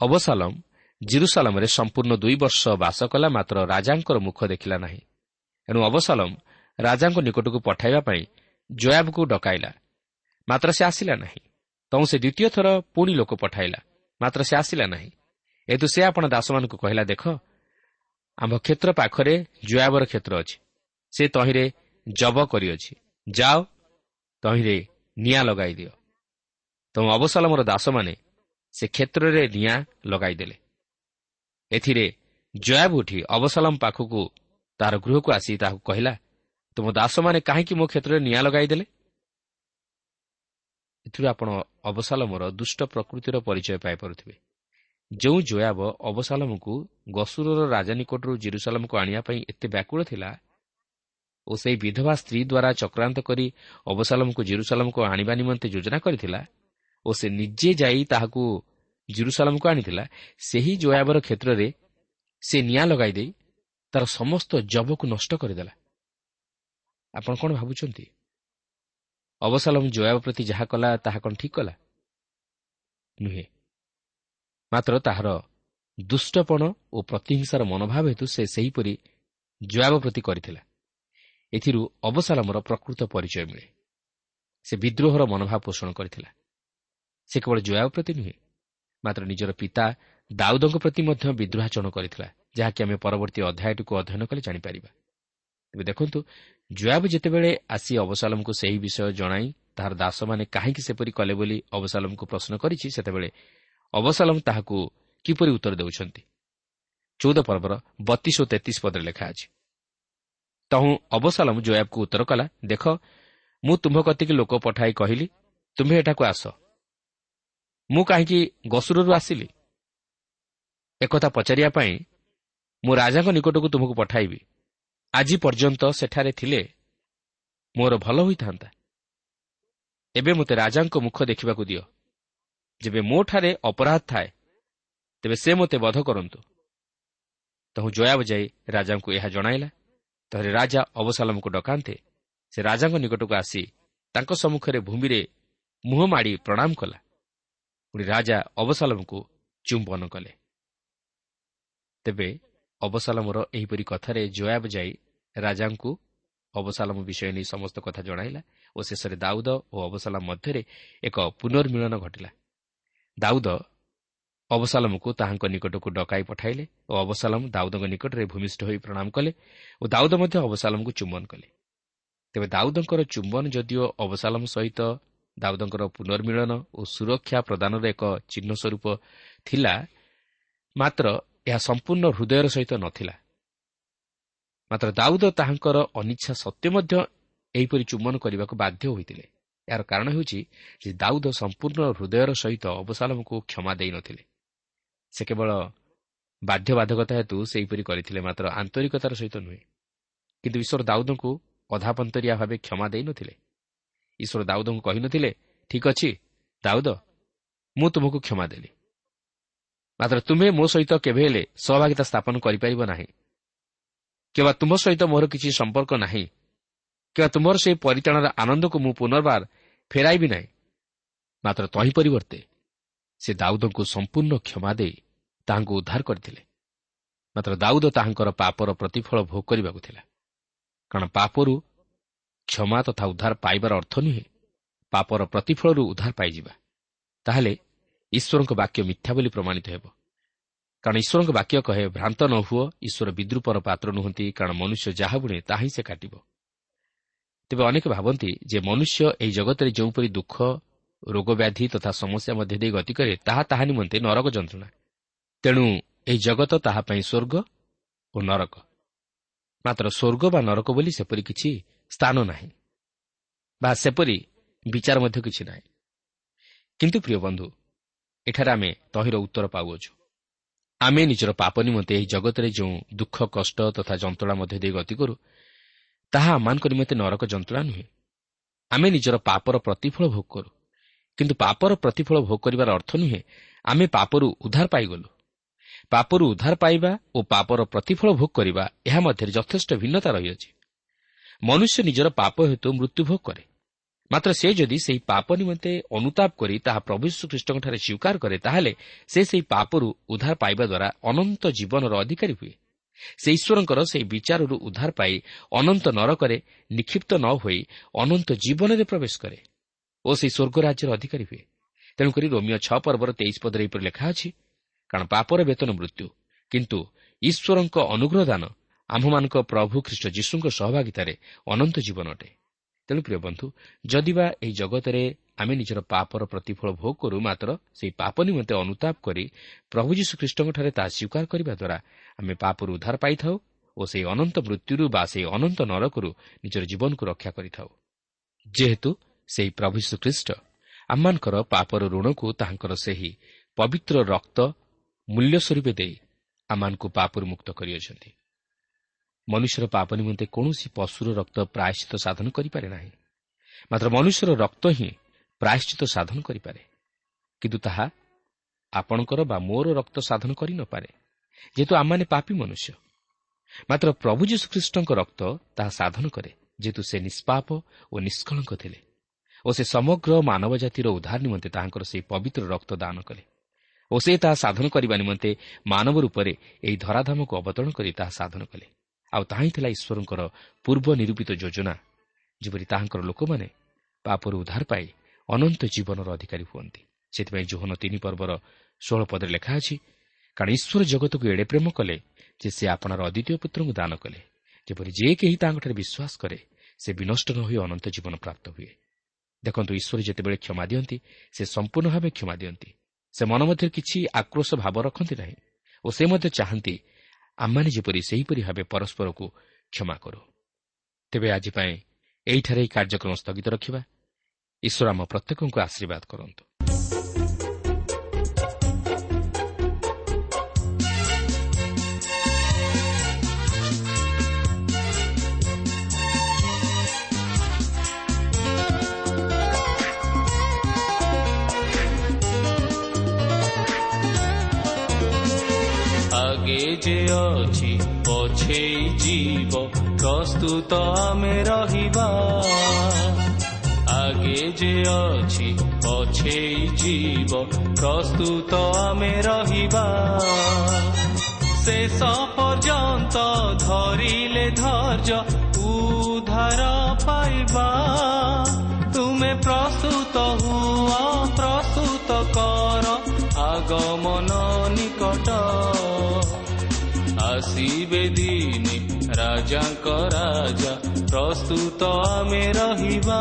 ଅବସାଲମ ଜିରୁସାଲମରେ ସମ୍ପୂର୍ଣ୍ଣ ଦୁଇ ବର୍ଷ ବାସ କଲା ମାତ୍ର ରାଜାଙ୍କର ମୁଖ ଦେଖିଲା ନାହିଁ। ଏଣୁ ଅବସାଲମ ରାଜାଙ୍କ ନିକଟକୁ ପଠାଇବା ପାଇଁ ଜୟାବକୁ ଡକାଇଲା। ମାତ୍ର ସେ ଆସିଲା ନାହିଁ। ତୁ ସେ ଦ୍ୱିତୀୟ ଥର ପୁଣି ଲୋକ ପଠାଇଲା। ମାତ୍ର ସେ ଆସିଲା ନାହିଁ। ଏତୁ ସେ ଆପଣ ଦାସମାନଙ୍କୁ କହିଲା ଦେଖ ଆମ୍ଭ କ୍ଷେତ୍ର ପାଖରେ ଜୟାବର କ୍ଷେତ୍ର ଅଛି। ସେ ତହିଁରେ ଜବ କରିଅଛି। ଯାଅ ତହିଁରେ ନିଆଁ ଲଗାଇ ଦିଅ। ତେଣୁ ଅବସାଲମର ଦାସମାନେ ସେ କ୍ଷେତ୍ରରେ ନିଆଁ ଲଗାଇଦେଲେ ଏଥିରେ ଜୟାବ ଉଠି ଅବସାଲମ ପାଖକୁ ତାହାର ଗୃହକୁ ଆସି ତାହାକୁ କହିଲା ତୁମ ଦାସମାନେ କାହିଁକି ମୋ କ୍ଷେତ୍ରରେ ନିଆଁ ଲଗାଇଦେଲେ ଏଥିରୁ ଆପଣ ଅବସାଲମର ଦୁଷ୍ଟ ପ୍ରକୃତିର ପରିଚୟ ପାଇପାରୁଥିବେ। ଯେଉଁ ଜୟାବ ଅବସାଲମକୁ ଗସୁରର ରାଜା ନିକଟରୁ ଜିରୁସାଲମକୁ ଆଣିବା ପାଇଁ ଏତେ ବ୍ୟାକୁଳ ଥିଲା ଓ ସେହି ବିଧବା ସ୍ତ୍ରୀ ଦ୍ୱାରା ଚକ୍ରାନ୍ତ କରି ଅବସାଲମକୁ ଜିରୁସାଲମକୁ ଆଣିବା ନିମନ୍ତେ ଯୋଜନା କରିଥିଲା ଓ ସେ ନିଜେ ଯାଇ ତାହାକୁ ଜିରୁସାଲାମକୁ ଆଣିଥିଲା ସେହି ଜୟାବର କ୍ଷେତ୍ରରେ ସେ ନିଆଁ ଲଗାଇ ଦେଇ ତାର ସମସ୍ତ ଜବକୁ ନଷ୍ଟ କରିଦେଲା। ଆପଣ କ'ଣ ଭାବୁଛନ୍ତି? ଅବସାଲମ ଜୟାବ ପ୍ରତି ଯାହା କଲା ତାହା କ'ଣ ଠିକ୍ କଲା? ନୁହେଁ। ମାତ୍ର ତାହାର ଦୁଷ୍ଟପଣ ଓ ପ୍ରତିହିଂସାର ମନୋଭାବ ହେତୁ ସେ ସେହିପରି ଜୟାବ ପ୍ରତି କରିଥିଲା। ଏଥିରୁ ଅବସାଲମର ପ୍ରକୃତ ପରିଚୟ ମିଳେ। ସେ ବିଦ୍ରୋହର ମନୋଭାବ ପୋଷଣ କରିଥିଲା। ସେ କେବଳ ଜୟାବ ପ୍ରତି ନୁହେଁ ମାତ୍ର ନିଜର ପିତା ଦାଉଦଙ୍କ ପ୍ରତି ମଧ୍ୟ ବିଦ୍ରୋହାଚରଣ କରିଥିଲା ଯାହାକି ଆମେ ପରବର୍ତ୍ତୀ ଅଧ୍ୟାୟଟିକୁ ଅଧ୍ୟୟନ କଲେ ଜାଣିପାରିବା। ତେବେ ଦେଖନ୍ତୁ ଜୟାବ ଯେତେବେଳେ ଆସି ଅବସାଲମକୁ ସେହି ବିଷୟ ଜଣାଇ ତାହାର ଦାସମାନେ କାହିଁକି ସେପରି କଲେ ବୋଲି ଅବସାଲମକୁ ପ୍ରଶ୍ନ କରିଛି ସେତେବେଳେ ଅବସାଲମ ତାହାକୁ କିପରି ଉତ୍ତର ଦେଉଛନ୍ତି? ଚଉଦ ପର୍ବର ବତିଶ ଓ ତେତିଶ ପଦରେ ଲେଖା ଅଛି। ତହୁଁ ଅବସାଲମ ଜୟାବକୁ ଉତ୍ତର କଲା ଦେଖ ମୁଁ ତୁମ୍ଭ କତିକି ଲୋକ ପଠାଇ କହିଲି ତୁମ୍ଭେ ଏଠାକୁ ଆସ। ମୁଁ କାହିଁକି ଗସୁରରୁ ଆସିଲି? ଏକଥା ପଚାରିବା ପାଇଁ ମୁଁ ରାଜାଙ୍କ ନିକଟକୁ ତୁମକୁ ପଠାଇବି। ଆଜି ପର୍ଯ୍ୟନ୍ତ ସେଠାରେ ଥିଲେ ମୋର ଭଲ ହୋଇଥାନ୍ତା। ଏବେ ମୋତେ ରାଜାଙ୍କ ମୁଖ ଦେଖିବାକୁ ଦିଅ। ଯେବେ ମୋଠାରେ ଅପରାଧ ଥାଏ ତେବେ ସେ ମୋତେ ବଧ କରନ୍ତୁ। ତହୁଁ ଜୟାବ ଯାଇ ରାଜାଙ୍କୁ ଏହା ଜଣାଇଲା। ତାହେଲେ ରାଜା ଅବସାଲମକୁ ଡକାନ୍ତେ। ସେ ରାଜାଙ୍କ ନିକଟକୁ ଆସି ତାଙ୍କ ସମ୍ମୁଖରେ ଭୂମିରେ ମୁହଁ ମାଡ଼ି ପ୍ରଣାମ କଲା। ପୁଣି ରାଜା ଅବସାଲମକୁ ଚୁମ୍ବନ କଲେ। ତେବେ ଅବସାଲମର ଏହିପରି କଥାରେ ଜୟାବ ଯାଇ ରାଜାଙ୍କୁ ଅବସାଲମ ବିଷୟ ନେଇ ସମସ୍ତ କଥା ଜଣାଇଲା ଓ ଶେଷରେ ଦାଉଦ ଓ ଅବସାଲମ ମଧ୍ୟରେ ଏକ ପୁନର୍ମିଳନ ଘଟିଲା। ଦାଉଦ ଅବସାଲମକୁ ତାହାଙ୍କ ନିକଟକୁ ଡକାଇ ପଠାଇଲେ ଓ ଅବସାଲମ ଦାଉଦଙ୍କ ନିକଟରେ ଭୂମିଷ୍ଠ ହୋଇ ପ୍ରଣାମ କଲେ ଓ ଦାଉଦ ମଧ୍ୟ ଅବସାଲମକୁ ଚୁମ୍ବନ କଲେ। ତେବେ ଦାଉଦଙ୍କର ଚୁମ୍ବନ ଯଦିଓ ଅବସାଲମ ସହିତ ଦାଉଦଙ୍କର ପୁନର୍ମିଳନ ଓ ସୁରକ୍ଷା ପ୍ରଦାନର ଏକ ଚିହ୍ନ ସ୍ୱରୂପ ଥିଲା ମାତ୍ର ଏହା ସମ୍ପୂର୍ଣ୍ଣ ହୃଦୟର ସହିତ ନଥିଲା। ମାତ୍ର ଦାଉଦ ତାହାଙ୍କର ଅନିଚ୍ଛା ସତ୍ତ୍ୱେ ମଧ୍ୟ ଏହିପରି ଚୁମ୍ବନ କରିବାକୁ ବାଧ୍ୟ ହୋଇଥିଲେ। ଏହାର କାରଣ ହେଉଛି ଯେ ଦାଉଦ ସମ୍ପୂର୍ଣ୍ଣ ହୃଦୟର ସହିତ ଅବସାଲମକୁ କ୍ଷମା ଦେଇନଥିଲେ ସେ କେବଳ ବାଧ୍ୟବାଧକତା ହେତୁ ସେହିପରି କରିଥିଲେ ମାତ୍ର ଆନ୍ତରିକତାର ସହିତ ନୁହେଁ। କିନ୍ତୁ ଈଶ୍ୱର ଦାଉଦଙ୍କୁ ଅଧାପନ୍ତରିଆ ଭାବେ କ୍ଷମା ଦେଇନଥିଲେ ଈଶ୍ୱର ଦାଉଦଙ୍କୁ କହିନଥିଲେ ଠିକ୍ ଅଛି ଦାଉଦ ମୁଁ ତୁମକୁ କ୍ଷମା ଦେଲି। ମାତ୍ର ତୁମେ ମୋ ସହିତ କେବେ ହେଲେ ସହଭାଗିତା ସ୍ଥାପନ କରିପାରିବ ନାହିଁ। କିମ୍ବା ତୁମ ସହିତ ମୋର କିଛି ସମ୍ପର୍କ ନାହିଁ। କିମ୍ବା ତୁମର ସେହି ପରିଚାଳନାର ଆନନ୍ଦକୁ ମୁଁ ପୁନର୍ବାର ଫେରାଇବି ନାହିଁ। ମାତ୍ର ତହିଁ ପରିବର୍ତ୍ତେ ସେ ଦାଉଦଙ୍କୁ ସମ୍ପୂର୍ଣ୍ଣ କ୍ଷମା ଦେଇ ତାହାଙ୍କୁ ଉଦ୍ଧାର କରିଥିଲେ। ମାତ୍ର ଦାଉଦ ତାହାଙ୍କର ପାପର ପ୍ରତିଫଳ ଭୋଗ କରିବାକୁ ଥିଲା। କାରଣ ପାପରୁ କ୍ଷମା ତଥା ଉଦ୍ଧାର ପାଇବାର ଅର୍ଥ ନୁହେଁ ପାପର ପ୍ରତିଫଳରୁ ଉଦ୍ଧାର ପାଇଯିବା। ତାହେଲେ ଈଶ୍ୱରଙ୍କ ବାକ୍ୟ ମିଥ୍ୟା ବୋଲି ପ୍ରମାଣିତ ହେବ। କାରଣ ଈଶ୍ୱରଙ୍କ ବାକ୍ୟ କହେ ଭ୍ରାନ୍ତ ନ ହୁଅ ଈଶ୍ୱର ବିଦ୍ରୁପର ପାତ୍ର ନୁହନ୍ତି କାରଣ ମନୁଷ୍ୟ ଯାହା ବୁଣେ ତାହା ହିଁ ସେ କାଟିବ। ତେବେ ଅନେକ ଭାବନ୍ତି ଯେ ମନୁଷ୍ୟ ଏହି ଜଗତରେ ଯେଉଁପରି ଦୁଃଖ ରୋଗବ୍ୟାଧି ତଥା ସମସ୍ୟା ମଧ୍ୟ ଦେଇ ଗତି କରେ ତାହା ତାହା ନିମନ୍ତେ ନରକ ଯନ୍ତ୍ରଣା। ତେଣୁ ଏହି ଜଗତ ତାହା ପାଇଁ ସ୍ୱର୍ଗ ଓ ନରକ। ମାତ୍ର ସ୍ୱର୍ଗ ବା ନରକ ବୋଲି ସେପରି କିଛି ସ୍ଥାନ ନାହିଁ ବା ସେପରି ବିଚାର ମଧ୍ୟ କିଛି ନାହିଁ। କିନ୍ତୁ ପ୍ରିୟ ବନ୍ଧୁ ଏଠାରେ ଆମେ ତହିଁର ଉତ୍ତର ପାଉଅଛୁ। ଆମେ ନିଜର ପାପ ନିମନ୍ତେ ଏହି ଜଗତରେ ଯେଉଁ ଦୁଃଖ କଷ୍ଟ ତଥା ଯନ୍ତ୍ରଣା ମଧ୍ୟ ଦେଇ ଗତି କରୁ ତାହା ଆମମାନଙ୍କ ନିମନ୍ତେ ନରକ ଯନ୍ତ୍ରଣା ନୁହେଁ। ଆମେ ନିଜର ପାପର ପ୍ରତିଫଳ ଭୋଗ କରୁ। କିନ୍ତୁ ପାପର ପ୍ରତିଫଳ ଭୋଗ କରିବାର ଅର୍ଥ ନୁହେଁ ଆମେ ପାପରୁ ଉଦ୍ଧାର ପାଇଗଲୁ। ପାପରୁ ଉଦ୍ଧାର ପାଇବା ଓ ପାପର ପ୍ରତିଫଳ ଭୋଗ କରିବା ଏହା ମଧ୍ୟରେ ଯଥେଷ୍ଟ ଭିନ୍ନତା ରହିଅଛି। ମନୁଷ୍ୟ ନିଜର ପାପ ହେତୁ ମୃତ୍ୟୁ ଭୋଗ କରେ। ମାତ୍ର ସେ ଯଦି ସେହି ପାପ ନିମନ୍ତେ ଅନୁତାପ କରି ତାହା ପ୍ରଭୁ ଶ୍ରୀଖ୍ରୀଷ୍ଟଙ୍କଠାରେ ସ୍ୱୀକାର କରେ ତାହେଲେ ସେ ସେହି ପାପରୁ ଉଦ୍ଧାର ପାଇବା ଦ୍ୱାରା ଅନନ୍ତ ଜୀବନର ଅଧିକାରୀ ହୁଏ। ସେ ଈଶ୍ୱରଙ୍କର ସେହି ବିଚାରରୁ ଉଦ୍ଧାର ପାଇ ଅନନ୍ତ ନରକରେ ନିକ୍ଷିପ୍ତ ନ ହୋଇ ଅନନ୍ତ ଜୀବନରେ ପ୍ରବେଶ କରେ ଓ ସେହି ସ୍ୱର୍ଗ ରାଜ୍ୟର ଅଧିକାରୀ ହୁଏ। ତେଣୁକରି ରୋମିଓ ଛଅ ପର୍ବର ତେଇଶ ପଦରେ ଏହିପରି ଲେଖା ଅଛି କାରଣ ପାପର ବେତନ ମୃତ୍ୟୁ। କିନ୍ତୁ ଈଶ୍ୱରଙ୍କ ଅନୁଗ୍ରହ ଦାନ ଆମ୍ଭମାନଙ୍କ ପ୍ରଭୁ ଖ୍ରୀଷ୍ଟ ଯୀଶୁଙ୍କ ସହଭାଗିତାରେ ଅନନ୍ତ ଜୀବନ ଅଟେ। ତେଣୁ ପ୍ରିୟ ବନ୍ଧୁ ଯଦିବା ଏହି ଜଗତରେ ଆମେ ନିଜର ପାପର ପ୍ରତିଫଳ ଭୋଗ କରୁ ମାତ୍ର ସେହି ପାପ ନିମନ୍ତେ ଅନୁତାପ କରି ପ୍ରଭୁ ଯୀଶୁଖ୍ରୀଷ୍ଟଙ୍କଠାରେ ତାହା ସ୍ୱୀକାର କରିବା ଦ୍ୱାରା ଆମେ ପାପରୁ ଉଦ୍ଧାର ପାଇଥାଉ ଓ ସେହି ଅନନ୍ତ ମୃତ୍ୟୁରୁ ବା ସେହି ଅନନ୍ତ ନରକରୁ ନିଜର ଜୀବନକୁ ରକ୍ଷା କରିଥାଉ। ଯେହେତୁ ସେହି ପ୍ରଭୁ ଶ୍ରୀଖ୍ରୀଷ୍ଟ ଆମମାନଙ୍କର ପାପର ଋଣକୁ ତାହାଙ୍କର ସେହି ପବିତ୍ର ରକ୍ତ ମୂଲ୍ୟ ସ୍ୱରୂପ ଦେଇ ଆମମାନଙ୍କୁ ପାପରୁ ମୁକ୍ତ କରିଅଛନ୍ତି। ମନୁଷ୍ୟର ପାପ ନିମନ୍ତେ କୌଣସି ପଶୁର ରକ୍ତ ପ୍ରାୟଶ୍ଚିତ ସାଧନ କରିପାରେ ନାହିଁ। ମାତ୍ର ମନୁଷ୍ୟର ରକ୍ତ ହିଁ ପ୍ରାୟଶ୍ଚିତ ସାଧନ କରିପାରେ। କିନ୍ତୁ ତାହା ଆପଣଙ୍କର ବା ମୋର ରକ୍ତ ସାଧନ କରିନପାରେ ଯେହେତୁ ଆମମାନେ ପାପି ମନୁଷ୍ୟ। ମାତ୍ର ପ୍ରଭୁ ଯୀଶୁଖ୍ରୀଷ୍ଟଙ୍କ ରକ୍ତ ତାହା ସାଧନ କରେ ଯେହେତୁ ସେ ନିଷ୍ପାପ ଓ ନିଷ୍କଳଙ୍କ ଥିଲେ ଓ ସେ ସମଗ୍ର ମାନବ ଜାତିର ଉଦ୍ଧାର ନିମନ୍ତେ ତାହାଙ୍କର ସେହି ପବିତ୍ର ରକ୍ତ ଦାନ କଲେ। ଓ ସେ ତାହା ସାଧନ କରିବା ନିମନ୍ତେ ମାନବ ରୂପରେ ଏହି ଧରାଧାମକୁ ଅବତରଣ କରି ତାହା ସାଧନ କଲେ। ଆଉ ତାହା ହିଁ ଥିଲା ଈଶ୍ୱରଙ୍କର ପୂର୍ବ ନିରୂପିତ ଯୋଜନା। ଯେପରି ତାହାଙ୍କର ଲୋକମାନେ ପାପରୁ ଉଦ୍ଧାର ପାଇ ଅନନ୍ତ ଜୀବନର ଅଧିକାରୀ ହୁଅନ୍ତି। ସେଥିପାଇଁ ଜୋହନ ତିନି ପର୍ବର ଷୋହଳ ପଦରେ ଲେଖା ଅଛି କାରଣ ଈଶ୍ୱର ଜଗତକୁ ଏଡ଼େ ପ୍ରେମ କଲେ ଯେ ସେ ଆପଣାର ଅଦ୍ୱିତୀୟ ପୁତ୍ରଙ୍କୁ ଦାନ କଲେ। ଯେପରି ଯେ କେହି ତାଙ୍କଠାରେ ବିଶ୍ୱାସ କରେ ସେ ବିନଷ୍ଟ ନ ହୋଇ ଅନନ୍ତ ଜୀବନ ପ୍ରାପ୍ତ ହୁଏ। ଦେଖନ୍ତୁ ଈଶ୍ୱର ଯେତେବେଳେ କ୍ଷମା ଦିଅନ୍ତି ସେ ସମ୍ପୂର୍ଣ୍ଣ ଭାବେ କ୍ଷମା ଦିଅନ୍ତି। ସେ ମନ ମଧ୍ୟରେ କିଛି ଆକ୍ରୋଶ ଭାବ ରଖନ୍ତି ନାହିଁ ଓ ସେ ମଧ୍ୟ ଚାହାନ୍ତି ଆମମାନେ ଯେପରି ସେହିପରି ଭାବେ ପରସ୍ପରକୁ କ୍ଷମା କରୁ। ତେବେ ଆଜି ପାଇଁ ଏହିଠାରେ ଏହି କାର୍ଯ୍ୟକ୍ରମ ସ୍ଥଗିତ ରଖିବା। ଈଶ୍ୱର ଆମ ପ୍ରତ୍ୟେକଙ୍କୁ ଆଶୀର୍ବାଦ କରନ୍ତୁ। ଆଗେ ଯେ ଅଛି ପଛେଇ ଯିବ ପ୍ରସ୍ତୁତ ଆମେ ରହିବା ଆଗେ ଯେ ଅଛି ପଛେଇ ଯିବ ପ୍ରସ୍ତୁତ ଆମେ ରହିବା ଶେଷ ପର୍ଯ୍ୟନ୍ତ ଧରିଲେ ଧୈର୍ଯ୍ୟ ଉଦ୍ଧାର ପାଇବା ତୁମେ ପ୍ରସ୍ତୁତ ହୁଅ ପ୍ରସ୍ତୁତ କର আগমন নিকট ଆସିବେ ଦିନେ ରାଜାଙ୍କ ରାଜା ପ୍ରସ୍ତୁତ ଆମେ ରହିବା।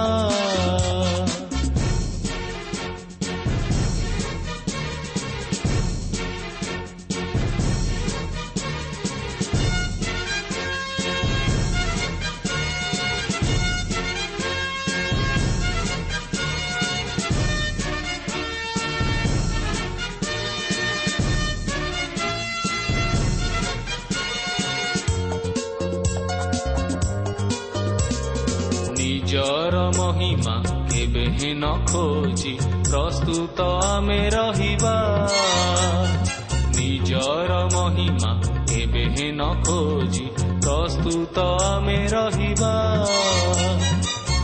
ମହିମା କେବେ ନ ଖୋଜି ପ୍ରସ୍ତୁତ ଆମେ ରହିବା। ନିଜର ମହିମା କେବେ ନ ଖୋଜି ପ୍ରସ୍ତୁତ ଆମେ ରହିବା।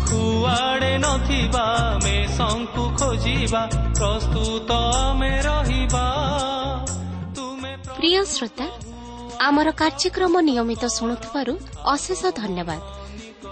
କୁଆଡ଼େ ନଥିବା ଆମେ ଶଙ୍କୁ ଖୋଜିବା ପ୍ରସ୍ତୁତ ଆମେ ରହିବା। ପ୍ରିୟ ଶ୍ରୋତା ଆମର କାର୍ଯ୍ୟକ୍ରମ ନିୟମିତ ଶୁଣୁଥିବାରୁ ଅଶେଷ ଧନ୍ୟବାଦ।